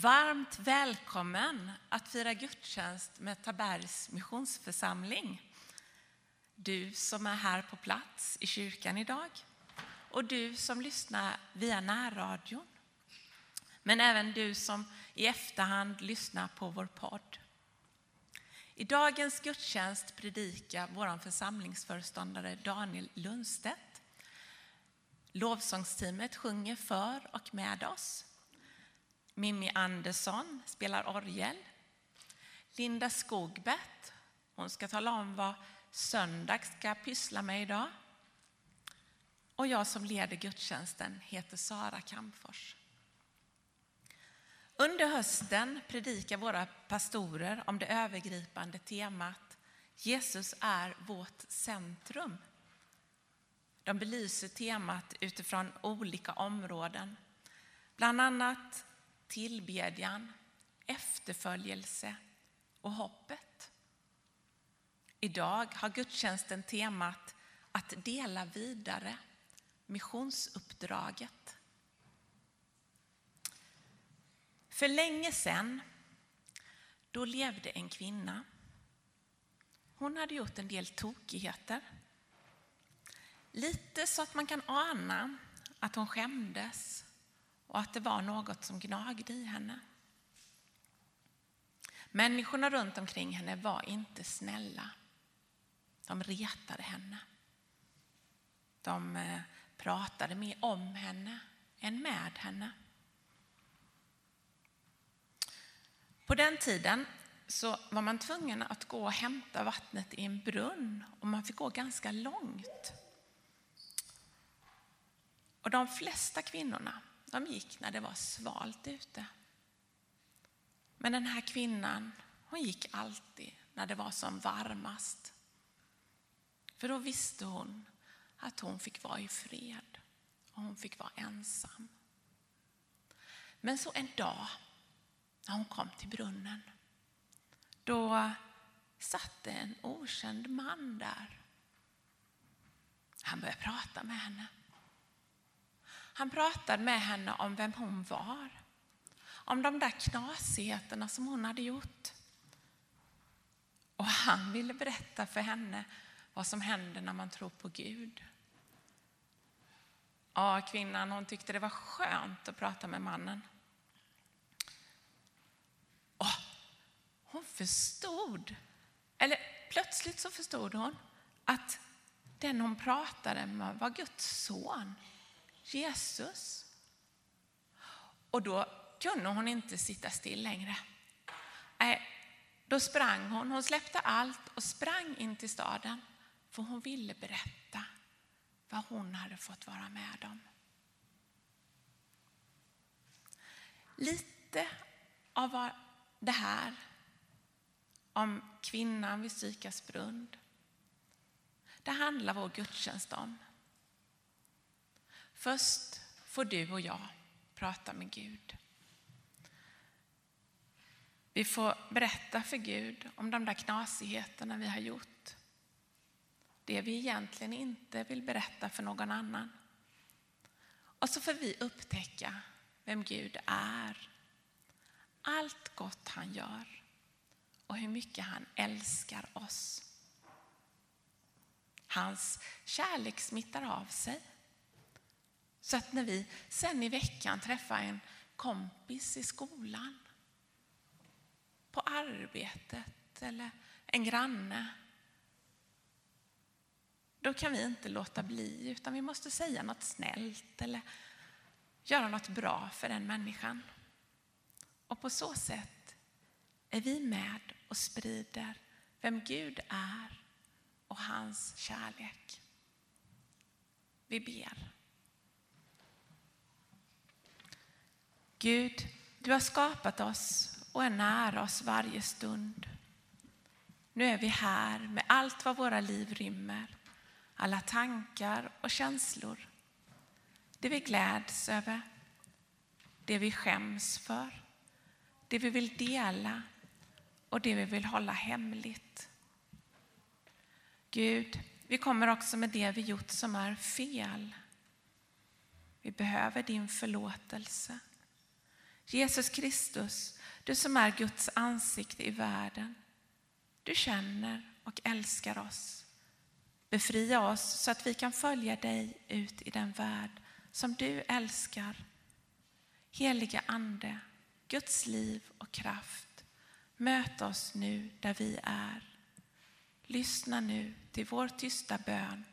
Varmt välkommen att fira gudstjänst med Tabergs missionsförsamling. Du som är här på plats i kyrkan idag och du som lyssnar via närradion. Men även du som i efterhand lyssnar på vår podd. I dagens gudstjänst predikar vår församlingsföreståndare Daniel Lundstedt. Lovsångsteamet sjunger för och med oss. Mimmi Andersson spelar orgel. Linda Skogbert, hon ska tala om vad söndag ska pyssla med idag. Och jag som leder gudstjänsten heter Sara Kampfors. Under hösten predikar våra pastorer om det övergripande temat Jesus är vårt centrum. De belyser temat utifrån olika områden, bland annat tillbedjan, efterföljelse och hoppet. Idag har gudstjänsten temat att dela vidare, missionsuppdraget. För länge sedan, då levde en kvinna. Hon hade gjort en del tokigheter. Lite så att man kan ana att hon skämdes och att det var något som gnagde i henne. Människorna runt omkring henne var inte snälla. De retade henne. De eh, pratade mer om henne än med henne. På den tiden så var man tvungen att gå och hämta vattnet i en brunn och man fick gå ganska långt. Och de flesta kvinnorna de gick när det var svalt ute. Men den här kvinnan, hon gick alltid när det var som varmast. För då visste hon att hon fick vara i fred och hon fick vara ensam. Men så en dag när hon kom till brunnen, då satt det en okänd man där. Han började prata med henne. Han pratade med henne om vem hon var. Om de där knasigheterna som hon hade gjort. Och han ville berätta för henne vad som händer när man tror på Gud. Ja, kvinnan hon tyckte det var skönt att prata med mannen. Och hon förstod, eller plötsligt så förstod hon att den hon pratade med var Guds son. Jesus. Och då kunde hon inte sitta still längre. Då sprang hon. Hon släppte allt och sprang in till staden. För hon ville berätta vad hon hade fått vara med om. Lite av det här om kvinnan vid Sykars brunn. Det handlar vår gudstjänst om. Först får du och jag prata med Gud. Vi får berätta för Gud om de där knasigheterna vi har gjort. Det vi egentligen inte vill berätta för någon annan. Och så får vi upptäcka vem Gud är. Allt gott han gör och hur mycket han älskar oss. Hans kärlek smittar av sig. Så att när vi sen i veckan träffar en kompis i skolan, på arbetet eller en granne, då kan vi inte låta bli utan vi måste säga något snällt eller göra något bra för den människan. Och på så sätt är vi med och sprider vem Gud är och hans kärlek. Vi ber. Gud, du har skapat oss och är nära oss varje stund. Nu är vi här med allt vad våra liv rymmer, alla tankar och känslor. Det vi gläds över, det vi skäms för, det vi vill dela och det vi vill hålla hemligt. Gud, vi kommer också med det vi gjort som är fel. Vi behöver din förlåtelse. Jesus Kristus, du som är Guds ansikte i världen. Du känner och älskar oss. Befria oss så att vi kan följa dig ut i den värld som du älskar. Heliga Ande, Guds liv och kraft, möt oss nu där vi är. Lyssna nu till vår tysta bön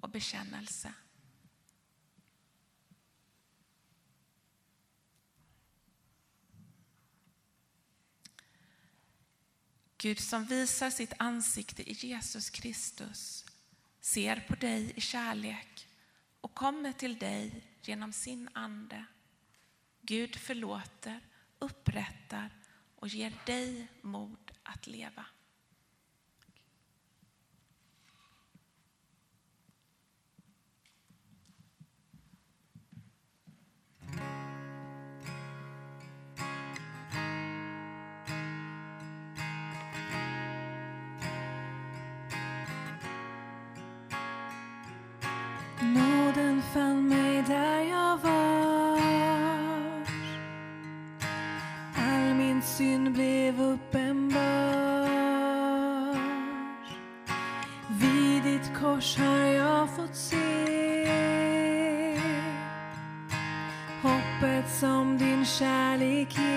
och bekännelse. Gud som visar sitt ansikte i Jesus Kristus ser på dig i kärlek och kommer till dig genom sin ande. Gud förlåter, upprättar och ger dig mod att leva. Fann mig där jag var. All min synd blev uppenbar. Vid ditt kors har jag fått se hoppet som din kärlek ger.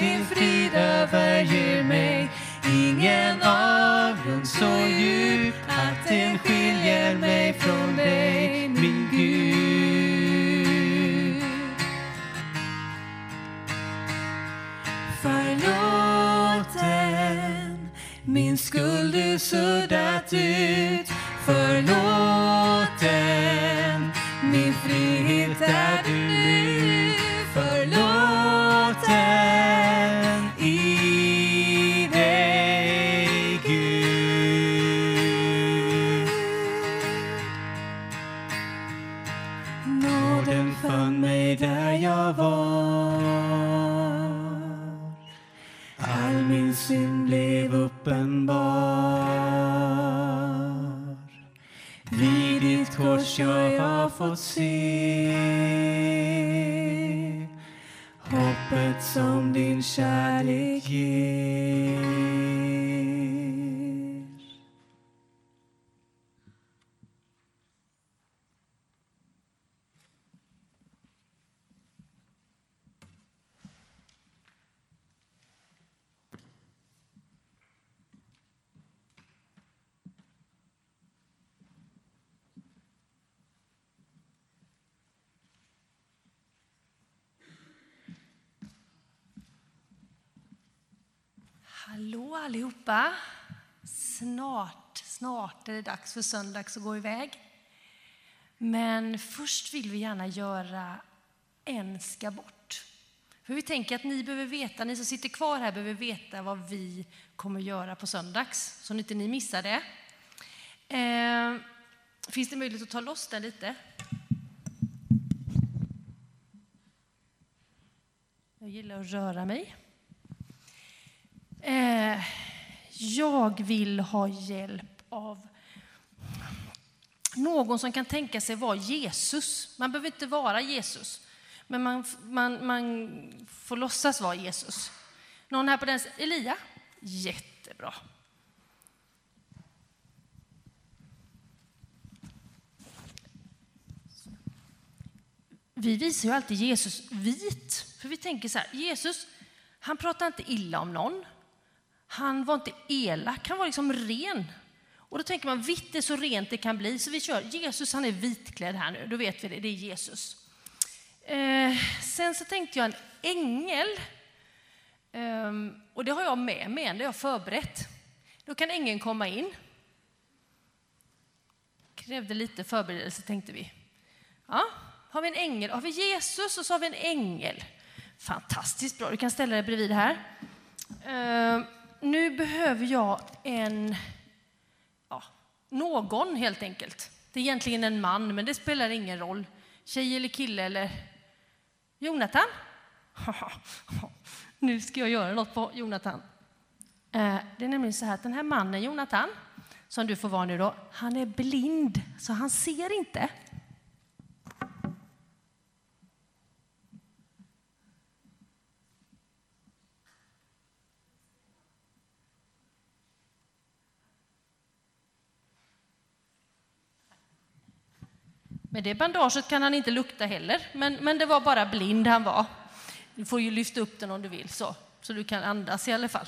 Din frid överger mig. Ingen avgrund så djup att den skiljer mig från dig, min Gud. Förlåten, min skuld du suddat ut. Förlåten, min frihet är fått se hoppet som din kärlek ger. Allihopa. Snart, snart är det dags för söndags att gå iväg. Men först vill vi gärna göra en ska bort. För vi tänker att ni behöver veta, ni som sitter kvar här behöver veta vad vi kommer göra på söndags, så inte ni missar det. Eh, finns det möjlighet att ta loss den lite? Jag gillar att röra mig. Eh, jag vill ha hjälp av någon som kan tänka sig vara Jesus. Man behöver inte vara Jesus, men man, man, man får låtsas vara Jesus. Någon här på den Elia? Jättebra. Vi visar ju alltid Jesus vit, för vi tänker så här, Jesus, han pratar inte illa om någon. Han var inte elak, han var liksom ren. Och då tänker man, vitt är så rent det kan bli, så vi kör Jesus, han är vitklädd här nu, då vet vi det, det är Jesus. Eh, sen så tänkte jag en ängel, eh, och det har jag med mig, det har jag förberett. Då kan ängeln komma in. Krävde lite förberedelse tänkte vi. Ja, har vi en ängel, har vi Jesus och så har vi en ängel. Fantastiskt bra, du kan ställa dig bredvid här. Eh, nu behöver jag en, ja, någon helt enkelt. Det är egentligen en man, men det spelar ingen roll. Tjej eller kille eller Jonathan? nu ska jag göra något på Jonathan. Eh, det är nämligen så här att den här mannen, Jonathan, som du får vara nu då, han är blind, så han ser inte. Med det bandaget kan han inte lukta heller, men, men det var bara blind han var. Du får ju lyfta upp den om du vill, så, så du kan andas i alla fall.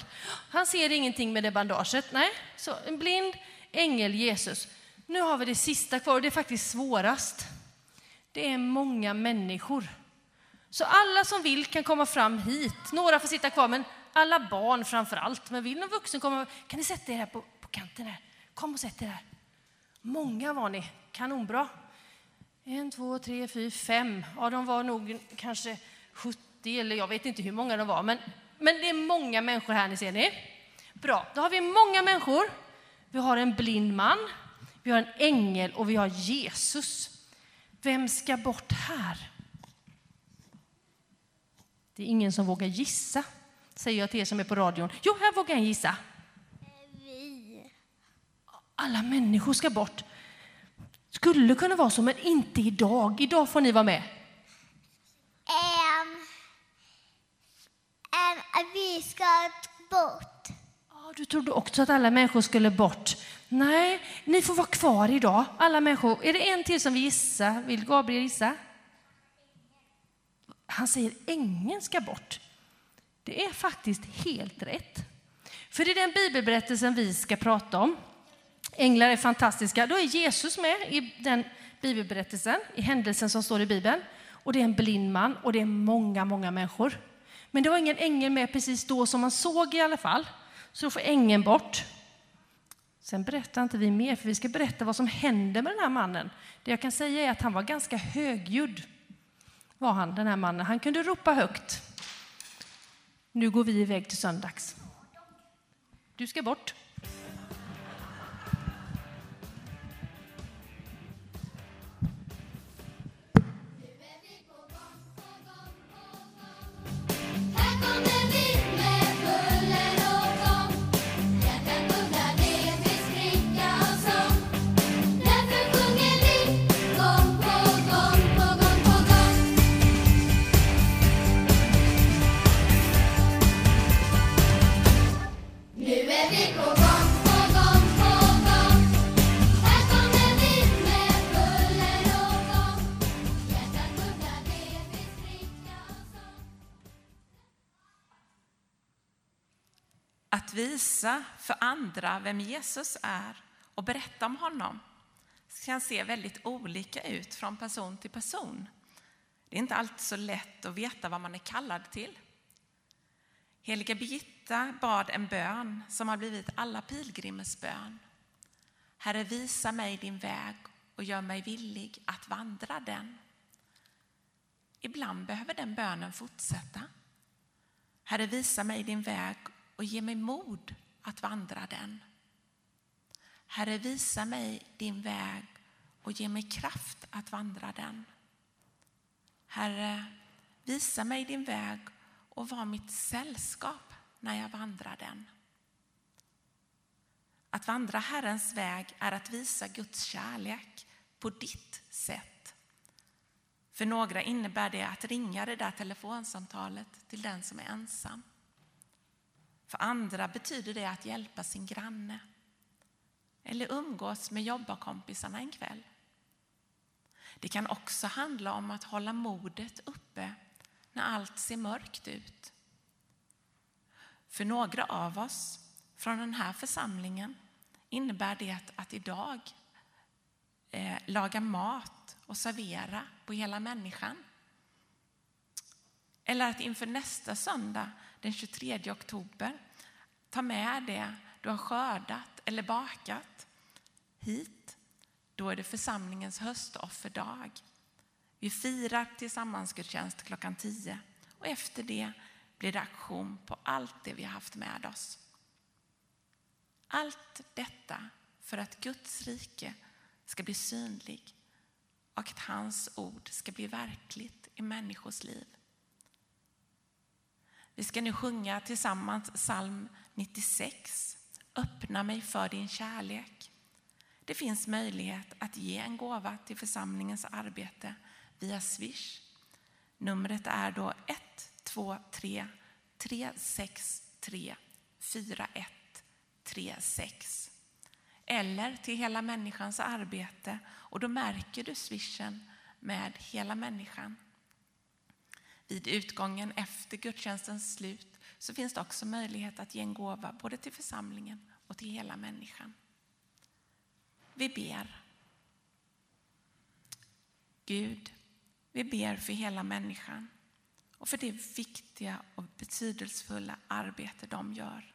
Han ser ingenting med det bandaget. Nej, så en blind ängel Jesus. Nu har vi det sista kvar och det är faktiskt svårast. Det är många människor. Så alla som vill kan komma fram hit. Några får sitta kvar, men alla barn framför allt. Men vill någon vuxen komma, kan ni sätta er här på, på kanten här? Kom och sätt er här. Många var ni, kanonbra. En, två, tre, fyra, fem. Ja, de var nog kanske 70 eller jag vet inte hur många de var. Men, men det är många människor här, ni ser ni. Bra, då har vi många människor. Vi har en blind man, vi har en ängel och vi har Jesus. Vem ska bort här? Det är ingen som vågar gissa, säger jag till er som är på radion. Jo, här vågar en gissa. Vi. Alla människor ska bort. Skulle kunna vara så, men inte idag. Idag får ni vara med. Um, um, vi ska bort. Ja, du trodde också att alla människor skulle bort. Nej, ni får vara kvar idag, alla människor. Är det en till som vill gissa? Vill Gabriel gissa? Han säger ängeln ska bort. Det är faktiskt helt rätt. För det är den bibelberättelsen vi ska prata om. Änglar är fantastiska. Då är Jesus med i den bibelberättelsen, i händelsen som står i Bibeln. Och det är en blind man och det är många, många människor. Men det var ingen ängel med precis då som man såg i alla fall. Så då får ängeln bort. Sen berättar inte vi mer, för vi ska berätta vad som hände med den här mannen. Det jag kan säga är att han var ganska högljudd, var han, den här mannen. Han kunde ropa högt. Nu går vi iväg till söndags. Du ska bort. Visa för andra vem Jesus är och berätta om honom kan se väldigt olika ut från person till person. Det är inte alltid så lätt att veta vad man är kallad till. Heliga Birgitta bad en bön som har blivit alla pilgrimers bön. Herre, visa mig din väg och gör mig villig att vandra den. Ibland behöver den bönen fortsätta. Herre, visa mig din väg och ge mig mod att vandra den. Herre, visa mig din väg och ge mig kraft att vandra den. Herre, visa mig din väg och var mitt sällskap när jag vandrar den. Att vandra Herrens väg är att visa Guds kärlek på ditt sätt. För några innebär det att ringa det där telefonsamtalet till den som är ensam. För andra betyder det att hjälpa sin granne eller umgås med jobbarkompisarna en kväll. Det kan också handla om att hålla modet uppe när allt ser mörkt ut. För några av oss från den här församlingen innebär det att idag eh, laga mat och servera på hela människan. Eller att inför nästa söndag, den 23 oktober, ta med det du har skördat eller bakat hit. Då är det församlingens höstofferdag. Vi firar tillsammansgudstjänst klockan 10 och efter det blir det aktion på allt det vi har haft med oss. Allt detta för att Guds rike ska bli synlig och att hans ord ska bli verkligt i människors liv. Vi ska nu sjunga tillsammans psalm 96. Öppna mig för din kärlek. Det finns möjlighet att ge en gåva till församlingens arbete via Swish. Numret är då 123 363 4136. Eller till Hela människans arbete och då märker du swishen med Hela människan. Vid utgången efter gudstjänstens slut så finns det också möjlighet att ge en gåva både till församlingen och till hela människan. Vi ber. Gud, vi ber för hela människan och för det viktiga och betydelsefulla arbete de gör.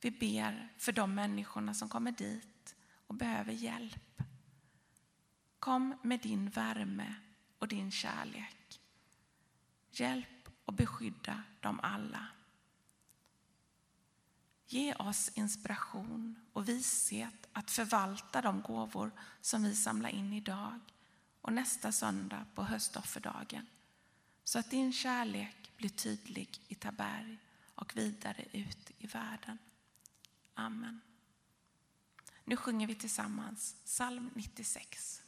Vi ber för de människorna som kommer dit och behöver hjälp. Kom med din värme och din kärlek. Hjälp och beskydda dem alla. Ge oss inspiration och vishet att förvalta de gåvor som vi samlar in idag och nästa söndag på höstofferdagen. Så att din kärlek blir tydlig i Taberg och vidare ut i världen. Amen. Nu sjunger vi tillsammans psalm 96.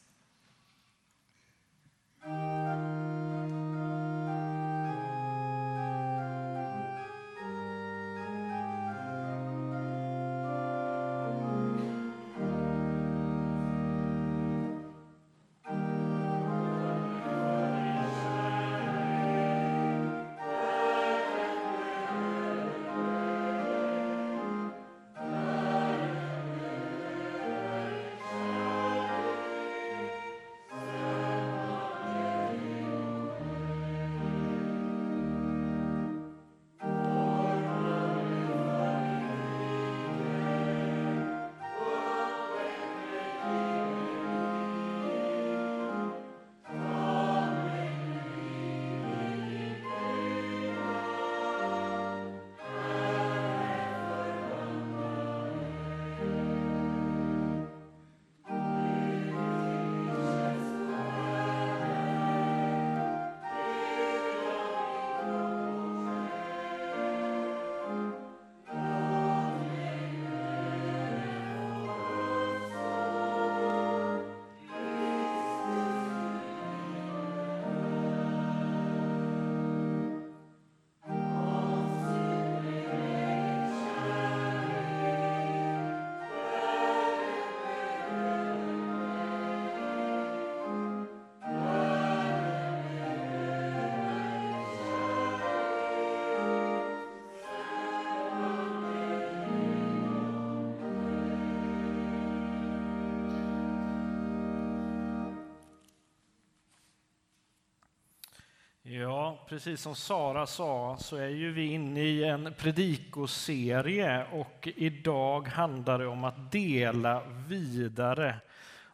Ja, precis som Sara sa så är ju vi inne i en predikoserie och idag handlar det om att dela vidare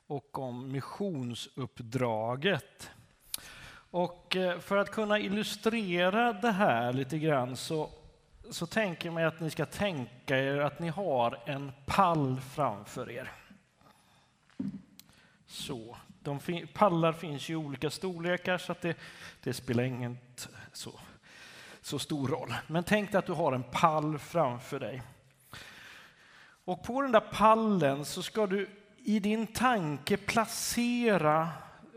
och om missionsuppdraget. Och eh, för att kunna illustrera det här lite grann så, så tänker jag mig att ni ska tänka er att ni har en pall framför er. Så. De fin pallar finns i olika storlekar så att det, det spelar ingen så, så stor roll. Men tänk dig att du har en pall framför dig. Och på den där pallen så ska du i din tanke placera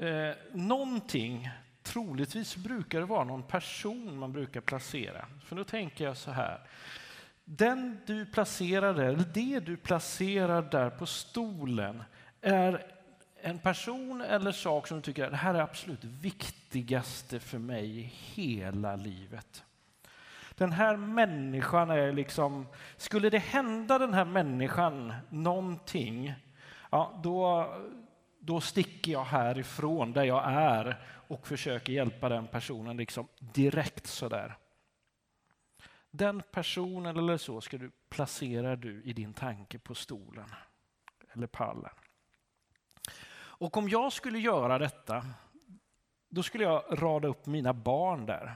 eh, någonting. Troligtvis brukar det vara någon person man brukar placera. För då tänker jag så här. Den du placerar där, eller det du placerar där på stolen är en person eller sak som du tycker att det här är absolut viktigaste för mig hela livet. Den här människan är liksom, skulle det hända den här människan någonting, ja, då, då sticker jag härifrån där jag är och försöker hjälpa den personen liksom direkt sådär. Den personen eller så ska du placera du i din tanke på stolen eller pallen. Och om jag skulle göra detta, då skulle jag rada upp mina barn där.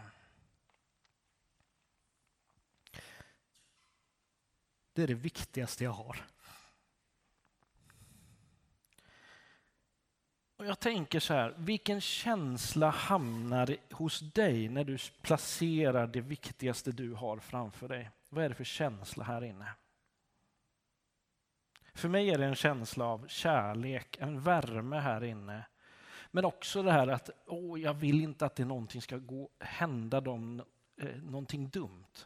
Det är det viktigaste jag har. Och jag tänker så här, vilken känsla hamnar hos dig när du placerar det viktigaste du har framför dig? Vad är det för känsla här inne? För mig är det en känsla av kärlek, en värme här inne. Men också det här att åh, jag vill inte att det någonting ska gå, hända dem eh, någonting dumt,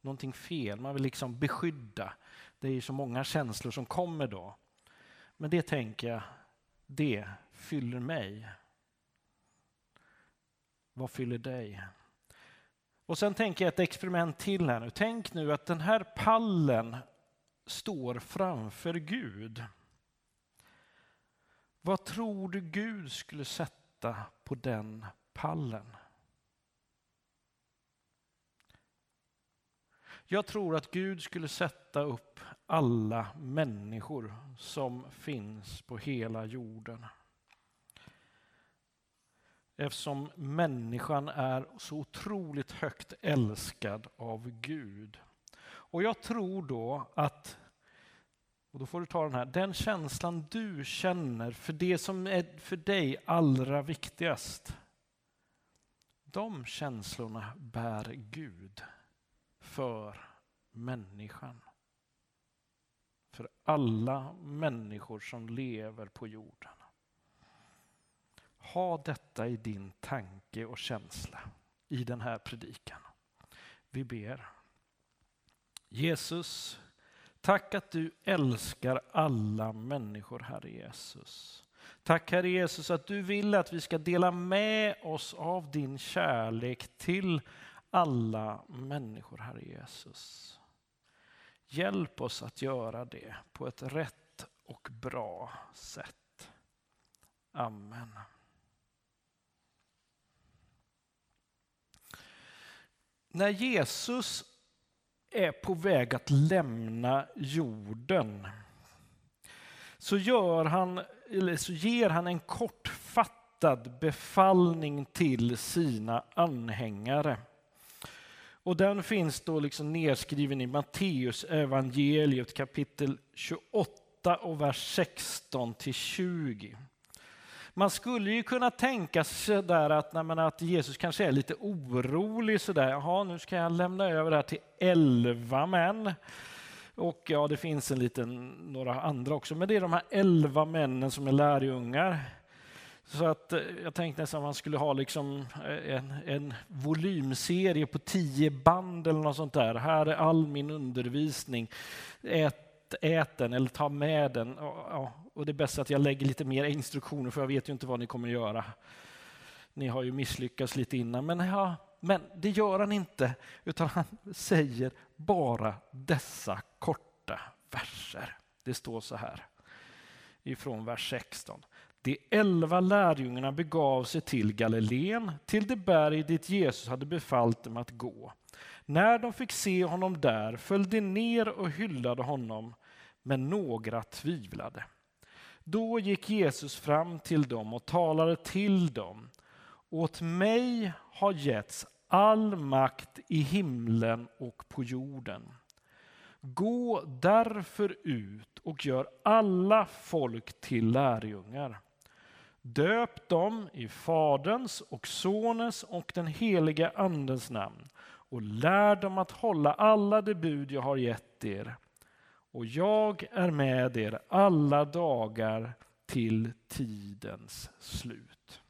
någonting fel. Man vill liksom beskydda. Det är ju så många känslor som kommer då. Men det tänker jag, det fyller mig. Vad fyller dig? Och sen tänker jag ett experiment till här nu. Tänk nu att den här pallen står framför Gud. Vad tror du Gud skulle sätta på den pallen? Jag tror att Gud skulle sätta upp alla människor som finns på hela jorden. Eftersom människan är så otroligt högt älskad av Gud. Och jag tror då att, och då får du ta den här, den känslan du känner för det som är för dig allra viktigast. De känslorna bär Gud för människan. För alla människor som lever på jorden. Ha detta i din tanke och känsla i den här predikan. Vi ber. Jesus, tack att du älskar alla människor, Herre Jesus. Tack Herre Jesus att du vill att vi ska dela med oss av din kärlek till alla människor, Herre Jesus. Hjälp oss att göra det på ett rätt och bra sätt. Amen. När Jesus är på väg att lämna jorden så, gör han, eller så ger han en kortfattad befallning till sina anhängare. Och den finns då liksom nedskriven i Matteus evangeliet kapitel 28 och vers 16 till 20. Man skulle ju kunna tänka sig där att, nej, att Jesus kanske är lite orolig sådär. Jaha, nu ska jag lämna över det här till elva män. Och ja, det finns en liten, några andra också, men det är de här elva männen som är lärjungar. Så att eh, jag tänkte nästan att man skulle ha liksom eh, en, en volymserie på tio band eller något sånt där. Här är all min undervisning. Ät, ät den eller ta med den. Ja, och det är bäst att jag lägger lite mer instruktioner för jag vet ju inte vad ni kommer att göra. Ni har ju misslyckats lite innan, men, ja, men det gör han inte, utan han säger bara dessa korta verser. Det står så här ifrån vers 16. De elva lärjungarna begav sig till Galileen, till det berg dit Jesus hade befallt dem att gå. När de fick se honom där föll de ner och hyllade honom, men några tvivlade. Då gick Jesus fram till dem och talade till dem. Åt mig har getts all makt i himlen och på jorden. Gå därför ut och gör alla folk till lärjungar. Döp dem i Faderns och Sonens och den helige Andens namn och lär dem att hålla alla de bud jag har gett er. Och jag är med er alla dagar till tidens slut.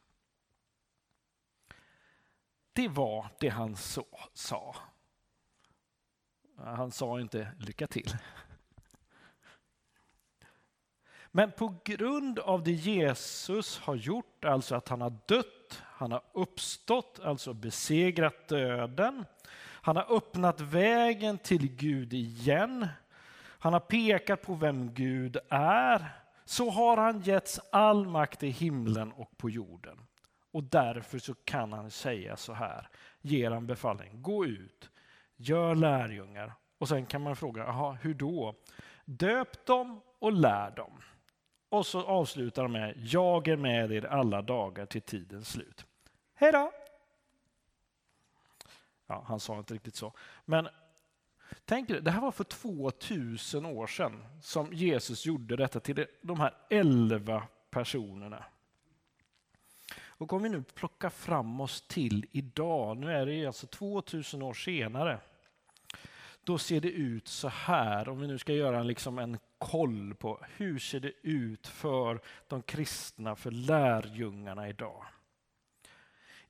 Det var det han så, sa. Han sa inte lycka till. Men på grund av det Jesus har gjort, alltså att han har dött, han har uppstått, alltså besegrat döden. Han har öppnat vägen till Gud igen. Han har pekat på vem Gud är. Så har han getts all makt i himlen och på jorden. Och därför så kan han säga så här, ger han befallning, gå ut, gör lärjungar. Och sen kan man fråga, aha, hur då? Döp dem och lär dem. Och så avslutar de med, jag är med er alla dagar till tidens slut. Hej då! Ja, han sa inte riktigt så. Men tänk er, det här var för 2000 år sedan som Jesus gjorde detta till de här elva personerna. Och om vi nu plockar fram oss till idag, nu är det alltså 2000 år senare. Då ser det ut så här, om vi nu ska göra liksom en koll på hur ser det ut för de kristna, för lärjungarna idag.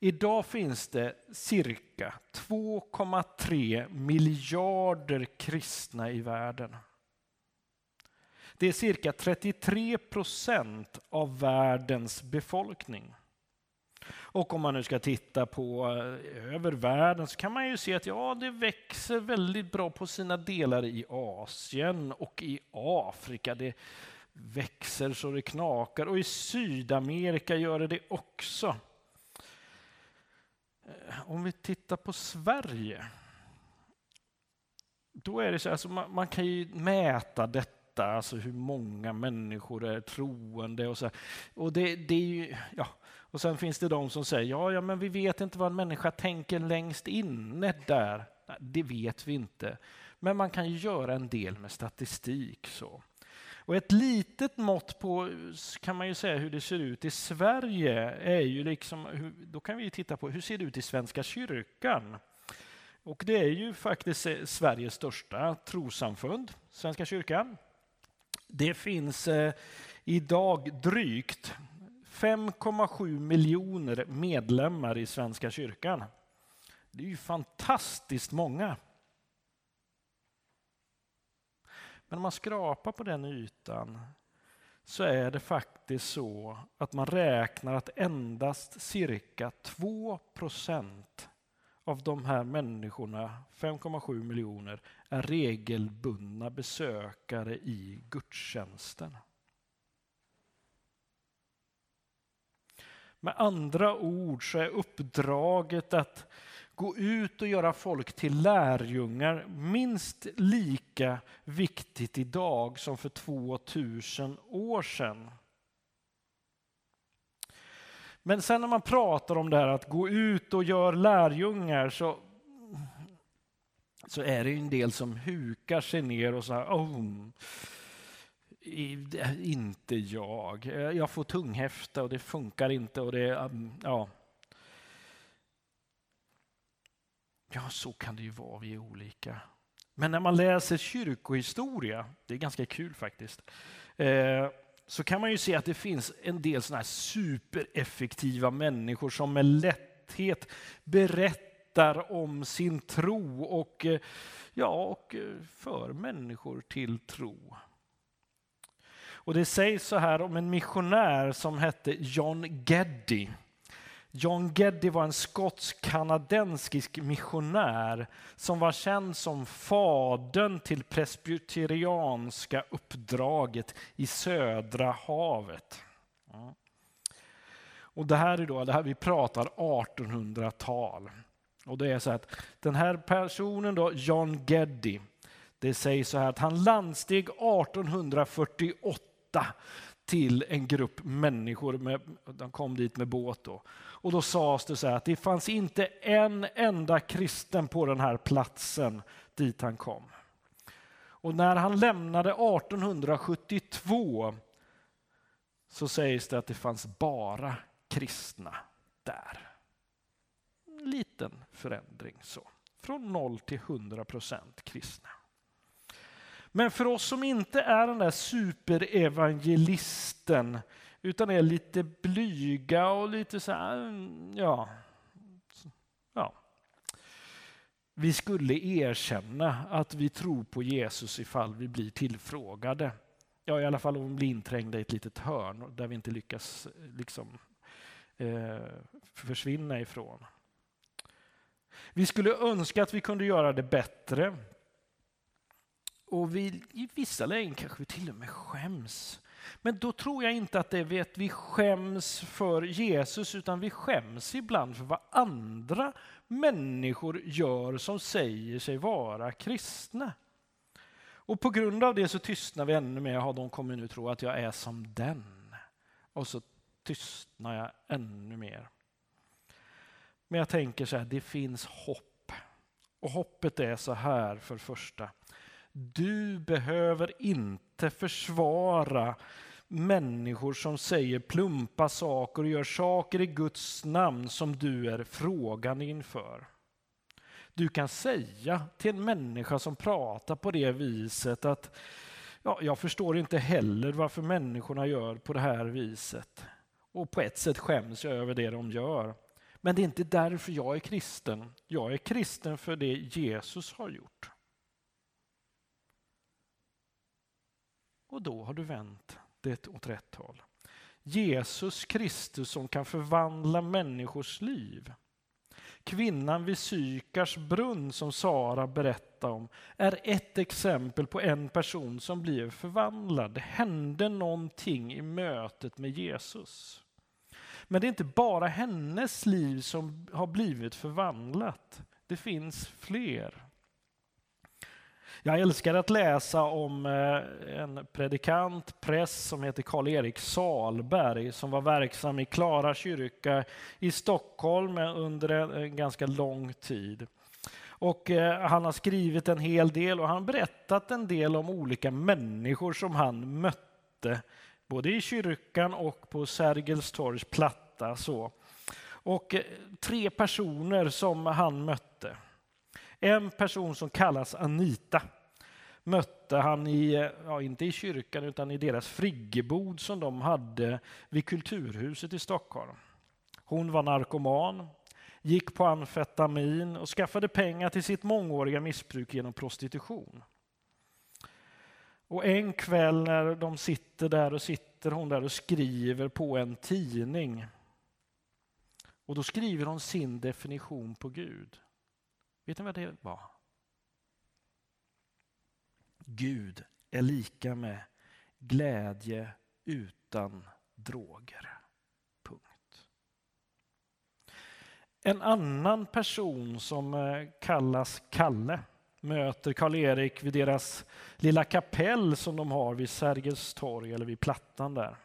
Idag finns det cirka 2,3 miljarder kristna i världen. Det är cirka 33 procent av världens befolkning. Och om man nu ska titta på eh, över världen så kan man ju se att ja, det växer väldigt bra på sina delar i Asien och i Afrika. Det växer så det knakar och i Sydamerika gör det det också. Eh, om vi tittar på Sverige, då är det så alltså man, man kan ju mäta detta, alltså hur många människor är troende och så. Och det, det är ju, ja, och sen finns det de som säger, ja, ja, men vi vet inte vad en människa tänker längst inne där. Nej, det vet vi inte. Men man kan ju göra en del med statistik. så. Och ett litet mått på, kan man ju säga, hur det ser ut i Sverige är ju liksom, då kan vi titta på hur ser det ut i Svenska kyrkan? Och det är ju faktiskt eh, Sveriges största trosamfund, Svenska kyrkan. Det finns eh, idag drygt 5,7 miljoner medlemmar i Svenska kyrkan. Det är ju fantastiskt många. Men om man skrapar på den ytan så är det faktiskt så att man räknar att endast cirka 2 procent av de här människorna, 5,7 miljoner, är regelbundna besökare i gudstjänsten. Med andra ord så är uppdraget att gå ut och göra folk till lärjungar minst lika viktigt idag som för 2000 år sedan. Men sen när man pratar om det här att gå ut och göra lärjungar så, så är det en del som hukar sig ner och säger oh, inte jag. Jag får tunghäfta och det funkar inte. och det, ja. Ja, så kan det ju vara. Vi är olika. Men när man läser kyrkohistoria, det är ganska kul faktiskt, eh, så kan man ju se att det finns en del såna här supereffektiva människor som med lätthet berättar om sin tro och, eh, ja, och eh, för människor till tro. Och det sägs så här om en missionär som hette John Geddy. John Geddy var en skotsk-kanadensisk missionär som var känd som fadern till presbyterianska uppdraget i södra havet. Och det här är då, det här vi pratar 1800-tal. Och det är så att den här personen då, John Geddy, det sägs så här att han landsteg 1848 till en grupp människor. Med, de kom dit med båt. Då. Och då sades det så här att det fanns inte en enda kristen på den här platsen dit han kom. Och när han lämnade 1872 så sägs det att det fanns bara kristna där. En liten förändring så. Från 0 till 100 procent kristna. Men för oss som inte är den där superevangelisten utan är lite blyga och lite så här, mm, ja, ja. Vi skulle erkänna att vi tror på Jesus ifall vi blir tillfrågade. Ja, i alla fall om vi blir inträngda i ett litet hörn där vi inte lyckas liksom, eh, försvinna ifrån. Vi skulle önska att vi kunde göra det bättre. Och vi, i vissa lägen kanske vi till och med skäms. Men då tror jag inte att det är att vi skäms för Jesus, utan vi skäms ibland för vad andra människor gör som säger sig vara kristna. Och på grund av det så tystnar vi ännu mer. Ja, de kommer nu tro att jag är som den. Och så tystnar jag ännu mer. Men jag tänker så här, det finns hopp. Och hoppet är så här för första. Du behöver inte inte försvara människor som säger plumpa saker och gör saker i Guds namn som du är frågan inför. Du kan säga till en människa som pratar på det viset att ja, jag förstår inte heller varför människorna gör på det här viset. Och på ett sätt skäms jag över det de gör. Men det är inte därför jag är kristen. Jag är kristen för det Jesus har gjort. Och då har du vänt det åt rätt håll. Jesus Kristus som kan förvandla människors liv. Kvinnan vid Sykars brunn som Sara berättade om är ett exempel på en person som blev förvandlad. Det hände någonting i mötet med Jesus. Men det är inte bara hennes liv som har blivit förvandlat. Det finns fler. Jag älskar att läsa om eh, en predikant, präst som heter Karl-Erik Salberg som var verksam i Klara kyrka i Stockholm under en ganska lång tid. Och eh, han har skrivit en hel del och han har berättat en del om olika människor som han mötte både i kyrkan och på Sergels torgs platta. Så. Och eh, tre personer som han mötte. En person som kallas Anita mötte han i, ja, inte i kyrkan utan i deras friggebod som de hade vid Kulturhuset i Stockholm. Hon var narkoman, gick på amfetamin och skaffade pengar till sitt mångåriga missbruk genom prostitution. Och en kväll när de sitter där och sitter hon där och skriver på en tidning. Och då skriver hon sin definition på Gud. Vet ni vad det var? Gud är lika med glädje utan droger. Punkt. En annan person som eh, kallas Kalle möter Karl-Erik vid deras lilla kapell som de har vid Sergels torg eller vid Plattan där.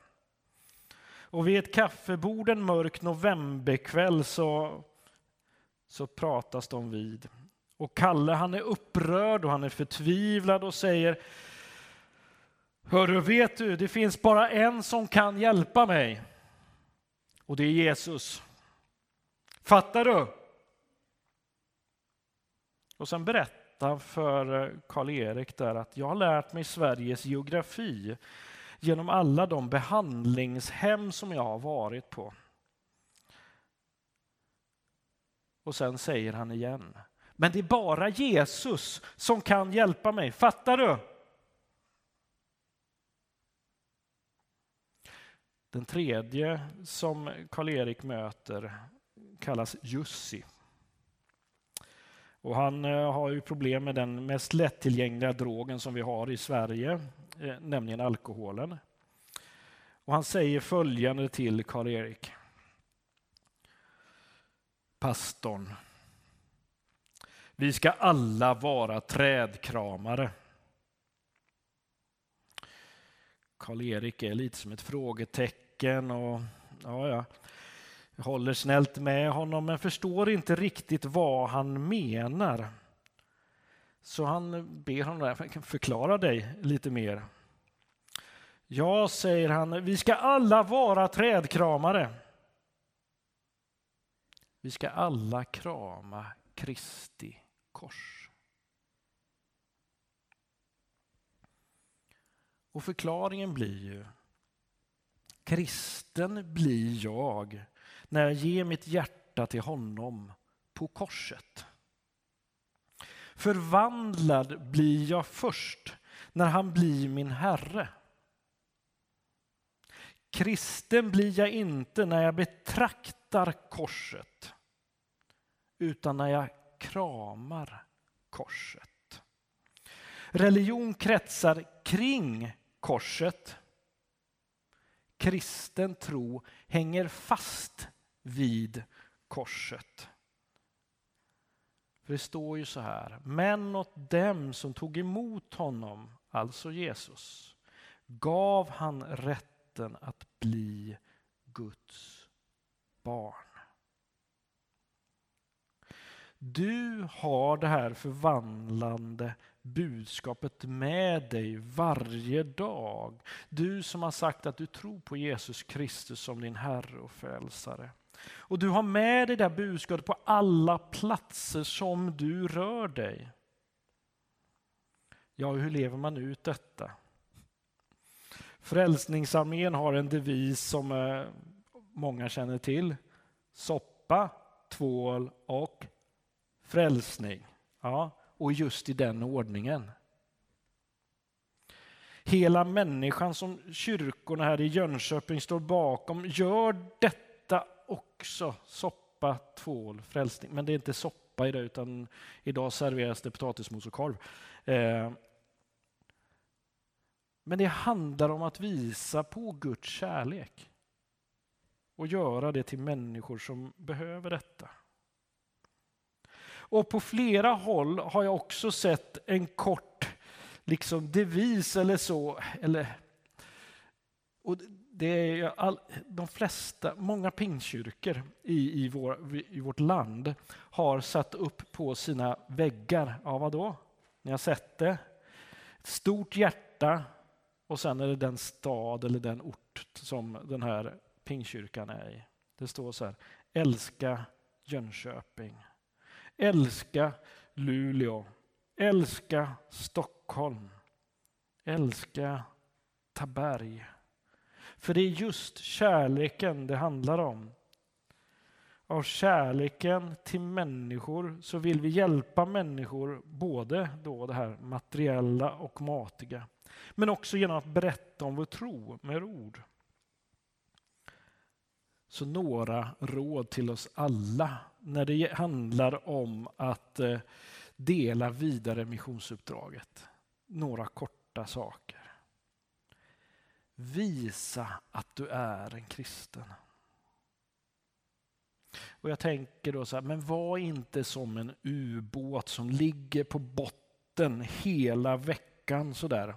Och vid ett kaffebord en mörk novemberkväll så, så pratas de vid. Och Kalle han är upprörd och han är förtvivlad och säger Hörru, vet du, det finns bara en som kan hjälpa mig. Och det är Jesus. Fattar du? Och sen berättar han för eh, Karl-Erik där att jag har lärt mig Sveriges geografi genom alla de behandlingshem som jag har varit på. Och sen säger han igen, men det är bara Jesus som kan hjälpa mig. Fattar du? Den tredje som Karl-Erik möter kallas Jussi. Och han eh, har ju problem med den mest lättillgängliga drogen som vi har i Sverige, eh, nämligen alkoholen. Och han säger följande till Karl-Erik pastorn. Vi ska alla vara trädkramare. Karl-Erik är lite som ett frågetecken och ja, ja. Jag håller snällt med honom men förstår inte riktigt vad han menar. Så han ber honom förklara dig lite mer. Ja, säger han, vi ska alla vara trädkramare. Vi ska alla krama Kristi kors. Och förklaringen blir ju Kristen blir jag när jag ger mitt hjärta till honom på korset. Förvandlad blir jag först när han blir min Herre. Kristen blir jag inte när jag betraktar korset utan när jag kramar korset. Religion kretsar kring korset. Kristen tro hänger fast vid korset. För det står ju så här, men åt dem som tog emot honom, alltså Jesus, gav han rätten att bli Guds barn. Du har det här förvandlande budskapet med dig varje dag. Du som har sagt att du tror på Jesus Kristus som din Herre och Frälsare. Och du har med dig det här budskapet på alla platser som du rör dig. Ja, hur lever man ut detta? Frälsningsarmén har en devis som många känner till. Soppa, tvål och frälsning. Ja, och just i den ordningen. Hela människan som kyrkorna här i Jönköping står bakom gör detta också. Soppa, tvål, frälsning. Men det är inte soppa idag utan idag serveras det potatismos och korv. Eh, men det handlar om att visa på Guds kärlek och göra det till människor som behöver detta. Och på flera håll har jag också sett en kort liksom devis eller så. Eller, och det är all, de flesta, många pingkyrkor i, i, vår, i vårt land har satt upp på sina väggar, ja vadå? Ni har sett det? Ett stort hjärta och sen är det den stad eller den ort som den här pingkyrkan är i. Det står så här, älska Jönköping. Älska Luleå. Älska Stockholm. Älska Taberg. För det är just kärleken det handlar om. Av kärleken till människor så vill vi hjälpa människor, både då det här materiella och matiga, men också genom att berätta om vår tro med ord. Så några råd till oss alla när det handlar om att eh, dela vidare missionsuppdraget. Några korta saker. Visa att du är en kristen. Och jag tänker då så här, men var inte som en ubåt som ligger på botten hela veckan sådär.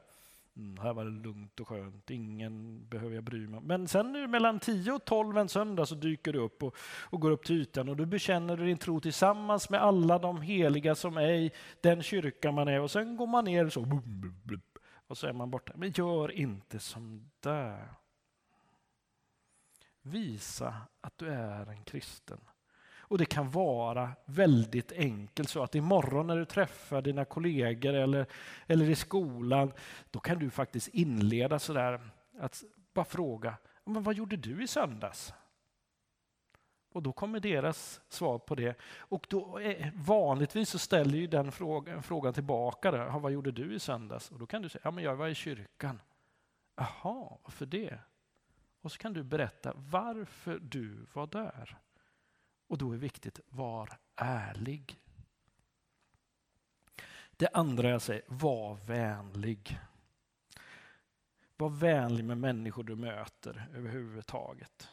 Mm, här var det lugnt och skönt, ingen behöver jag bry mig om. Men sen mellan 10 och 12 en söndag så dyker du upp och, och går upp till ytan och du bekänner din tro tillsammans med alla de heliga som är i den kyrka man är och sen går man ner så och så är man borta. Men gör inte som där. Visa att du är en kristen. Och det kan vara väldigt enkelt så att imorgon när du träffar dina kollegor eller, eller i skolan, då kan du faktiskt inleda sådär att bara fråga, men vad gjorde du i söndags? Och då kommer deras svar på det. Och då är, vanligtvis så ställer ju den frågan, frågan tillbaka, där, vad gjorde du i söndags? Och då kan du säga, ja men jag var i kyrkan. Jaha, varför det? Och så kan du berätta varför du var där. Och då är det viktigt, var ärlig. Det andra jag säger, var vänlig. Var vänlig med människor du möter överhuvudtaget.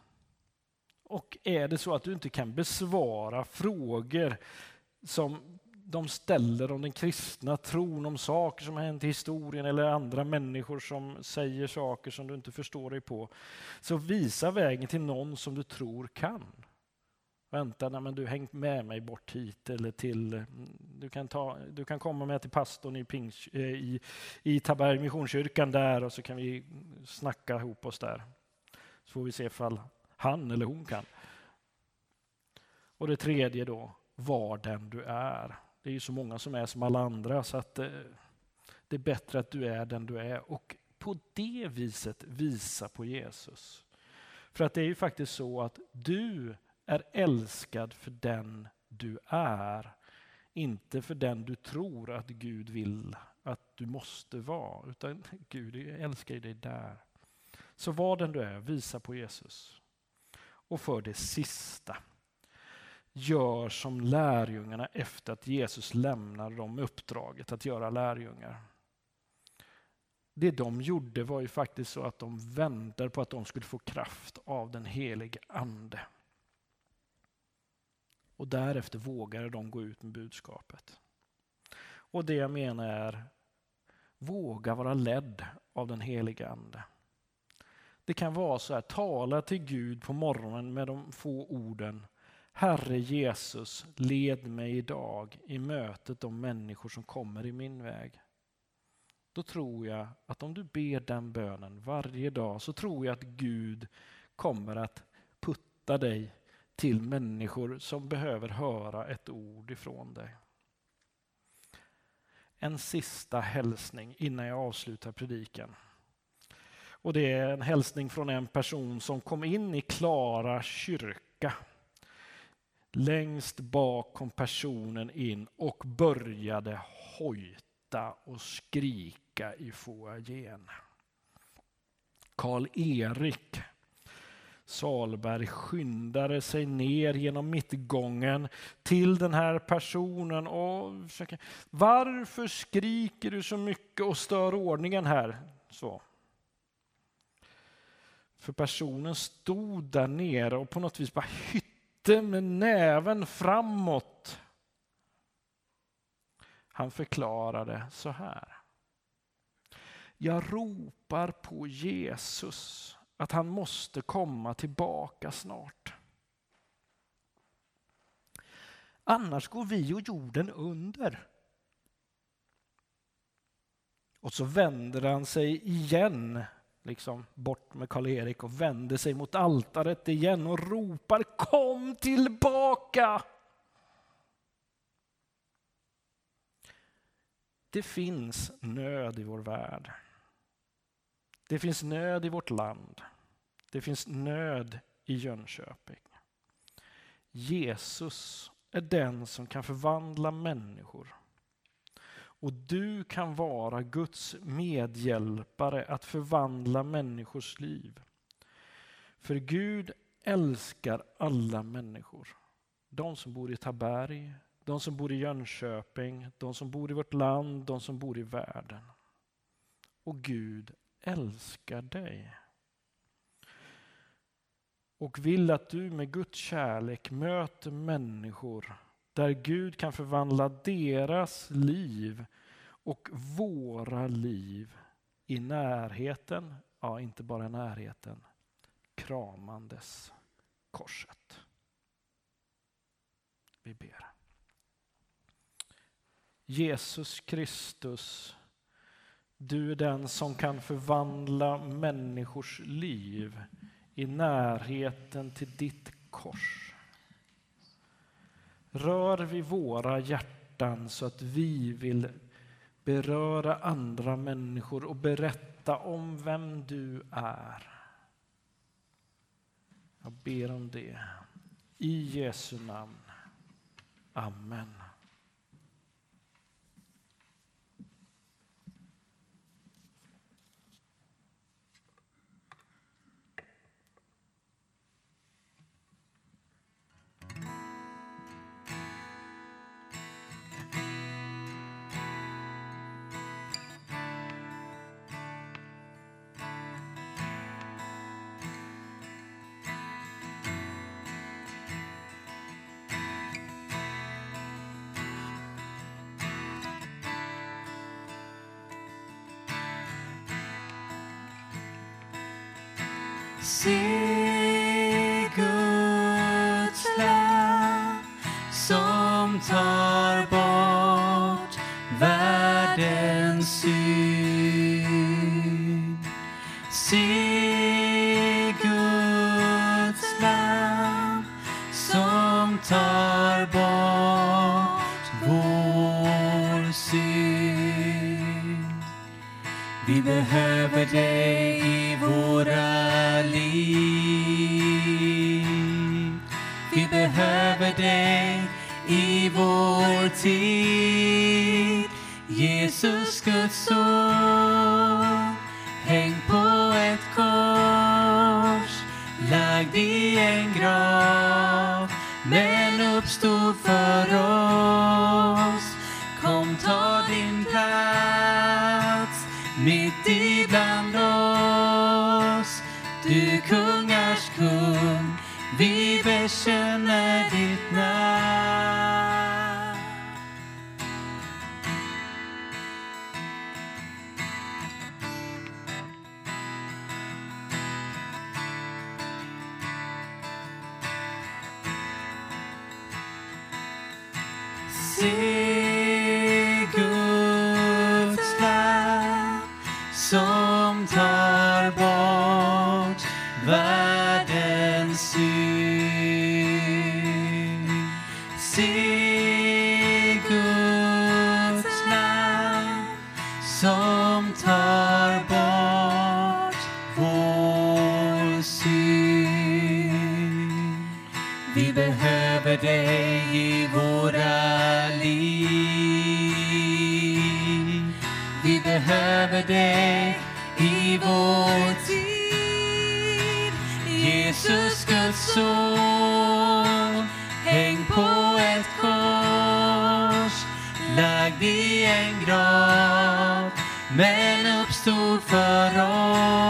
Och är det så att du inte kan besvara frågor som de ställer om den kristna tron, om saker som har hänt i historien eller andra människor som säger saker som du inte förstår dig på, så visa vägen till någon som du tror kan. Vänta, nej, men du häng med mig bort hit eller till... Mm, du kan, ta, du kan komma med till pastorn i, Pings, eh, i, i Taberg Missionskyrkan där och så kan vi snacka ihop oss där. Så får vi se ifall han eller hon kan. Och det tredje då, var den du är. Det är ju så många som är som alla andra så att eh, det är bättre att du är den du är och på det viset visa på Jesus. För att det är ju faktiskt så att du är älskad för den du är. Inte för den du tror att Gud vill att du måste vara. Utan Gud älskar dig där. Så var den du är, visa på Jesus. Och för det sista, gör som lärjungarna efter att Jesus lämnade dem uppdraget att göra lärjungar. Det de gjorde var ju faktiskt så att de väntade på att de skulle få kraft av den helige Ande. Och därefter vågade de gå ut med budskapet. Och det jag menar är, våga vara ledd av den helige Ande. Det kan vara så här, tala till Gud på morgonen med de få orden Herre Jesus, led mig idag i mötet de människor som kommer i min väg. Då tror jag att om du ber den bönen varje dag så tror jag att Gud kommer att putta dig till människor som behöver höra ett ord ifrån dig. En sista hälsning innan jag avslutar predikan. Och det är en hälsning från en person som kom in i Klara kyrka. Längst bak kom personen in och började hojta och skrika i foajén. Karl-Erik Salberg skyndade sig ner genom mittgången till den här personen och försöker, Varför skriker du så mycket och stör ordningen här? Så. För personen stod där nere och på något vis bara hytte med näven framåt. Han förklarade så här. Jag ropar på Jesus att han måste komma tillbaka snart. Annars går vi och jorden under. Och så vänder han sig igen, liksom bort med Karl-Erik och vänder sig mot altaret igen och ropar Kom tillbaka! Det finns nöd i vår värld. Det finns nöd i vårt land. Det finns nöd i Jönköping. Jesus är den som kan förvandla människor. Och du kan vara Guds medhjälpare att förvandla människors liv. För Gud älskar alla människor. De som bor i Taberg, de som bor i Jönköping, de som bor i vårt land, de som bor i världen. Och Gud älskar dig. Och vill att du med Guds kärlek möter människor där Gud kan förvandla deras liv och våra liv i närheten, ja inte bara i närheten, kramandes korset. Vi ber. Jesus Kristus du är den som kan förvandla människors liv i närheten till ditt kors. Rör vid våra hjärtan så att vi vill beröra andra människor och berätta om vem du är. Jag ber om det. I Jesu namn. Amen. Se Guds lamm som tar bort världens synd. Se Guds lamm som tar bort vår synd. Vi behöver dig liv. Vi behöver dig i vår tid. Jesus, Guds son, lagd i en grav, men uppstod för oss.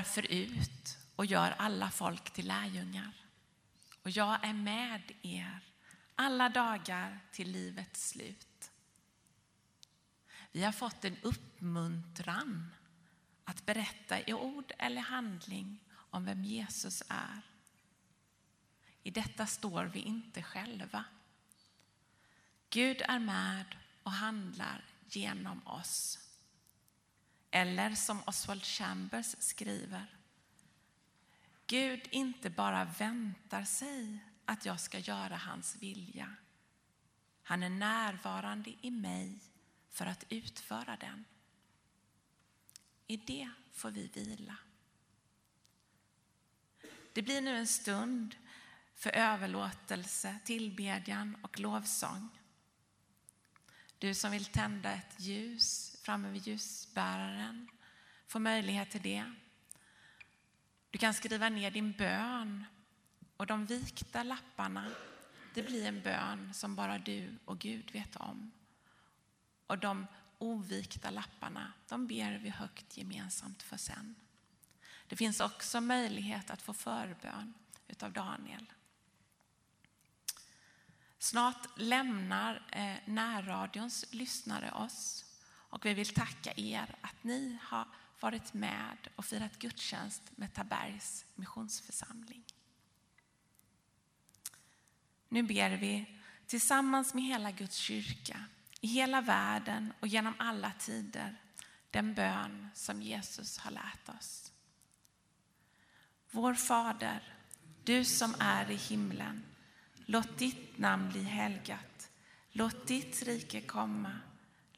Därför ut och gör alla folk till lärjungar. Och jag är med er alla dagar till livets slut. Vi har fått en uppmuntran att berätta i ord eller handling om vem Jesus är. I detta står vi inte själva. Gud är med och handlar genom oss. Eller som Oswald Chambers skriver. Gud inte bara väntar sig att jag ska göra hans vilja. Han är närvarande i mig för att utföra den. I det får vi vila. Det blir nu en stund för överlåtelse, tillbedjan och lovsång. Du som vill tända ett ljus framme vid ljusbäraren får möjlighet till det. Du kan skriva ner din bön och de vikta lapparna, det blir en bön som bara du och Gud vet om. Och de ovikta lapparna, de ber vi högt gemensamt för sen. Det finns också möjlighet att få förbön utav Daniel. Snart lämnar eh, närradions lyssnare oss och vi vill tacka er att ni har varit med och firat gudstjänst med Tabergs missionsförsamling. Nu ber vi tillsammans med hela Guds kyrka, i hela världen och genom alla tider, den bön som Jesus har lärt oss. Vår Fader, du som är i himlen. Låt ditt namn bli helgat. Låt ditt rike komma.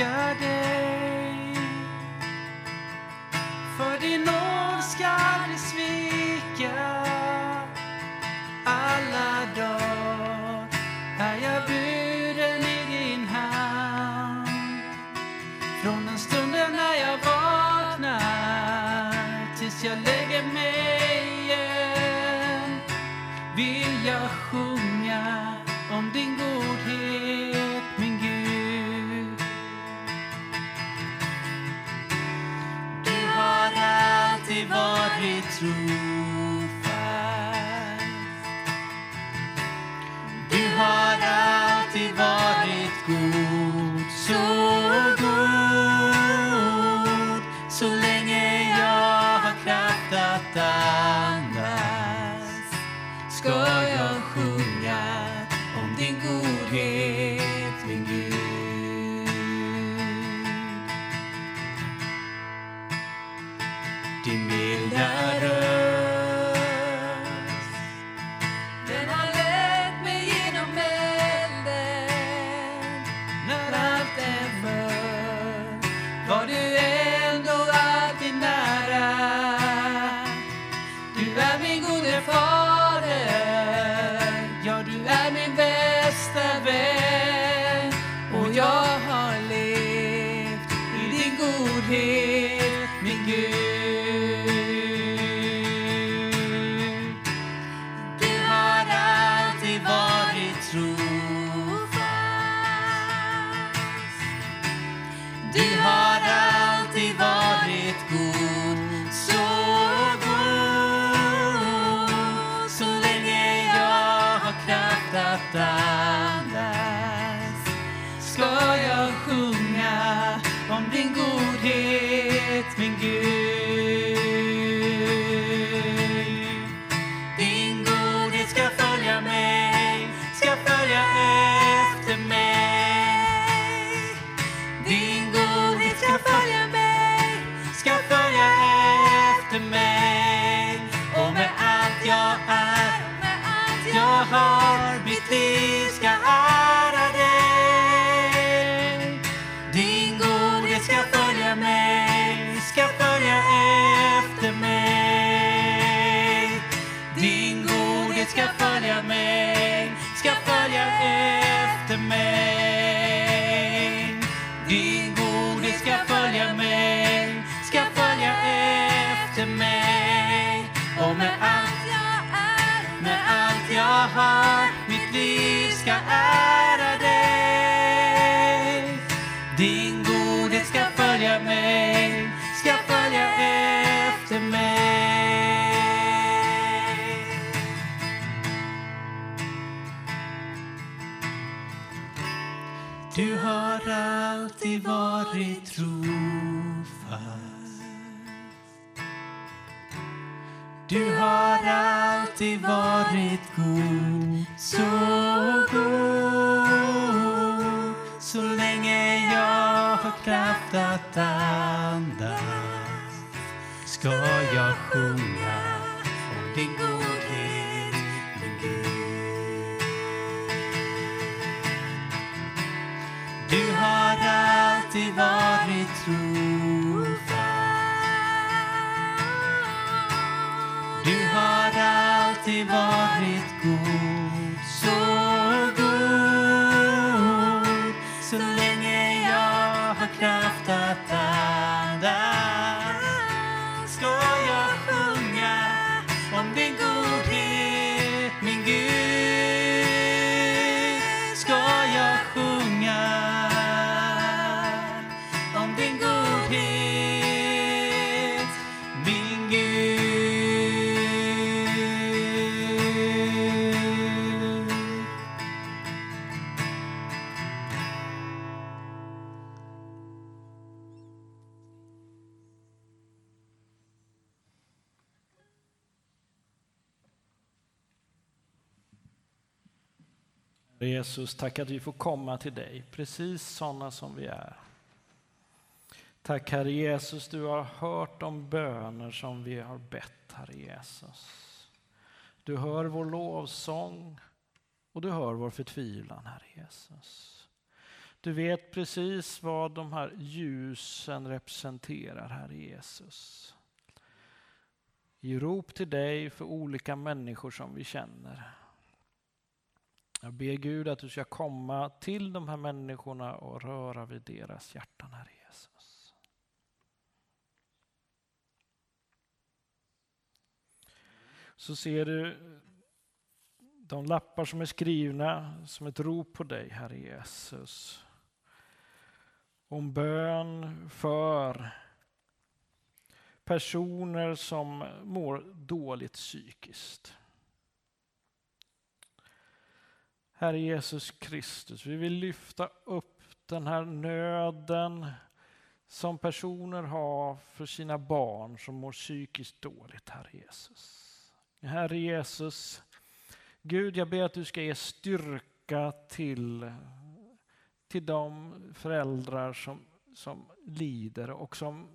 Älskar dig. För din nåd ska aldrig svika. Allt mitt liv ska ära dig. Din godhet ska följa mig, ska följa efter mig. Du har alltid varit trofast. Du har alltid varit god, så god. Så länge jag har kraft att andas ska jag sjunga om din godhet, min Gud. Du har alltid varit Jesus, tack att vi får komma till dig, precis sådana som vi är. Tack Herre Jesus, du har hört de böner som vi har bett, Herre Jesus. Du hör vår lovsång och du hör vår förtvivlan, Herre Jesus. Du vet precis vad de här ljusen representerar, Herre Jesus. I rop till dig för olika människor som vi känner. Jag ber Gud att du ska komma till de här människorna och röra vid deras hjärtan, Herre Jesus. Så ser du de lappar som är skrivna som ett rop på dig, Herre Jesus. Om bön för personer som mår dåligt psykiskt. Herre Jesus Kristus, vi vill lyfta upp den här nöden som personer har för sina barn som mår psykiskt dåligt, Herre Jesus. Herre Jesus, Gud, jag ber att du ska ge styrka till, till de föräldrar som, som lider och som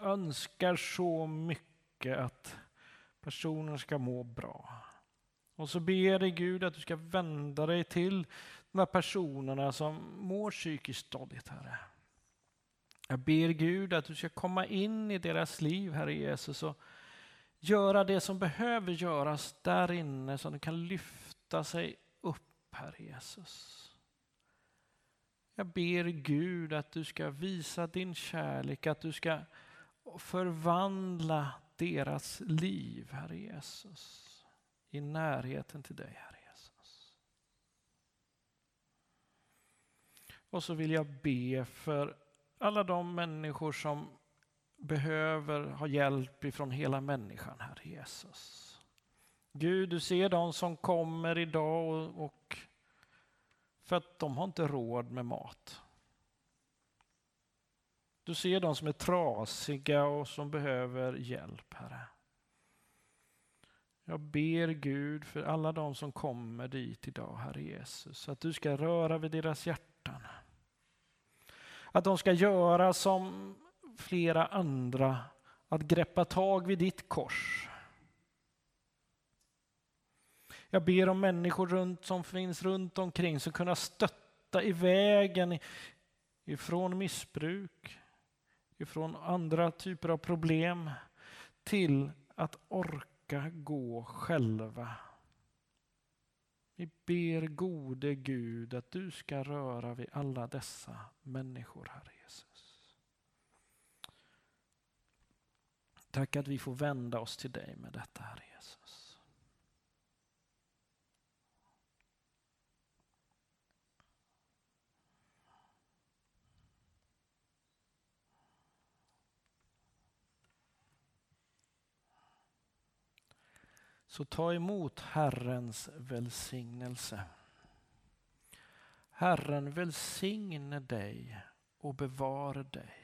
önskar så mycket att personen ska må bra. Och så ber dig Gud att du ska vända dig till de här personerna som mår psykiskt dåligt, Herre. Jag ber Gud att du ska komma in i deras liv, Herre Jesus, och göra det som behöver göras där inne så att de kan lyfta sig upp, Herre Jesus. Jag ber Gud att du ska visa din kärlek, att du ska förvandla deras liv, Herre Jesus, i närheten till dig, Herre Jesus. Och så vill jag be för alla de människor som behöver ha hjälp ifrån hela människan, Herre Jesus. Gud, du ser de som kommer idag och, och för att de har inte råd med mat. Du ser de som är trasiga och som behöver hjälp, Herre. Jag ber Gud för alla de som kommer dit idag, Herre Jesus, att du ska röra vid deras hjärtan. Att de ska göra som flera andra, att greppa tag vid ditt kors. Jag ber om människor runt, som finns runt omkring som kunna stötta i vägen ifrån missbruk, ifrån andra typer av problem till att orka gå själva. Vi ber gode Gud att du ska röra vid alla dessa människor, Herre Jesus. Tack att vi får vända oss till dig med detta, Herre Jesus. Så ta emot Herrens välsignelse. Herren välsigne dig och bevara dig.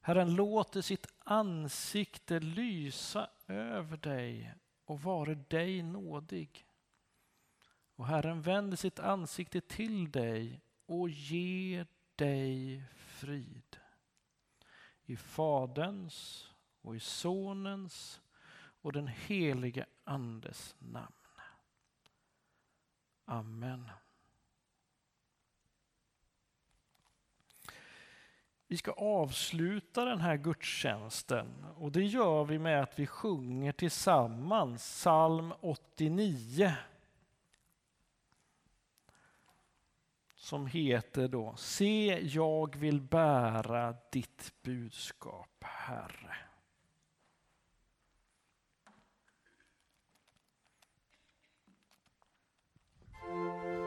Herren låter sitt ansikte lysa över dig och vare dig nådig. Och Herren vänder sitt ansikte till dig och ger dig frid. I Faderns och i Sonens och den helige Andes namn. Amen. Vi ska avsluta den här gudstjänsten och det gör vi med att vi sjunger tillsammans psalm 89. Som heter då Se, jag vill bära ditt budskap, Herre. Música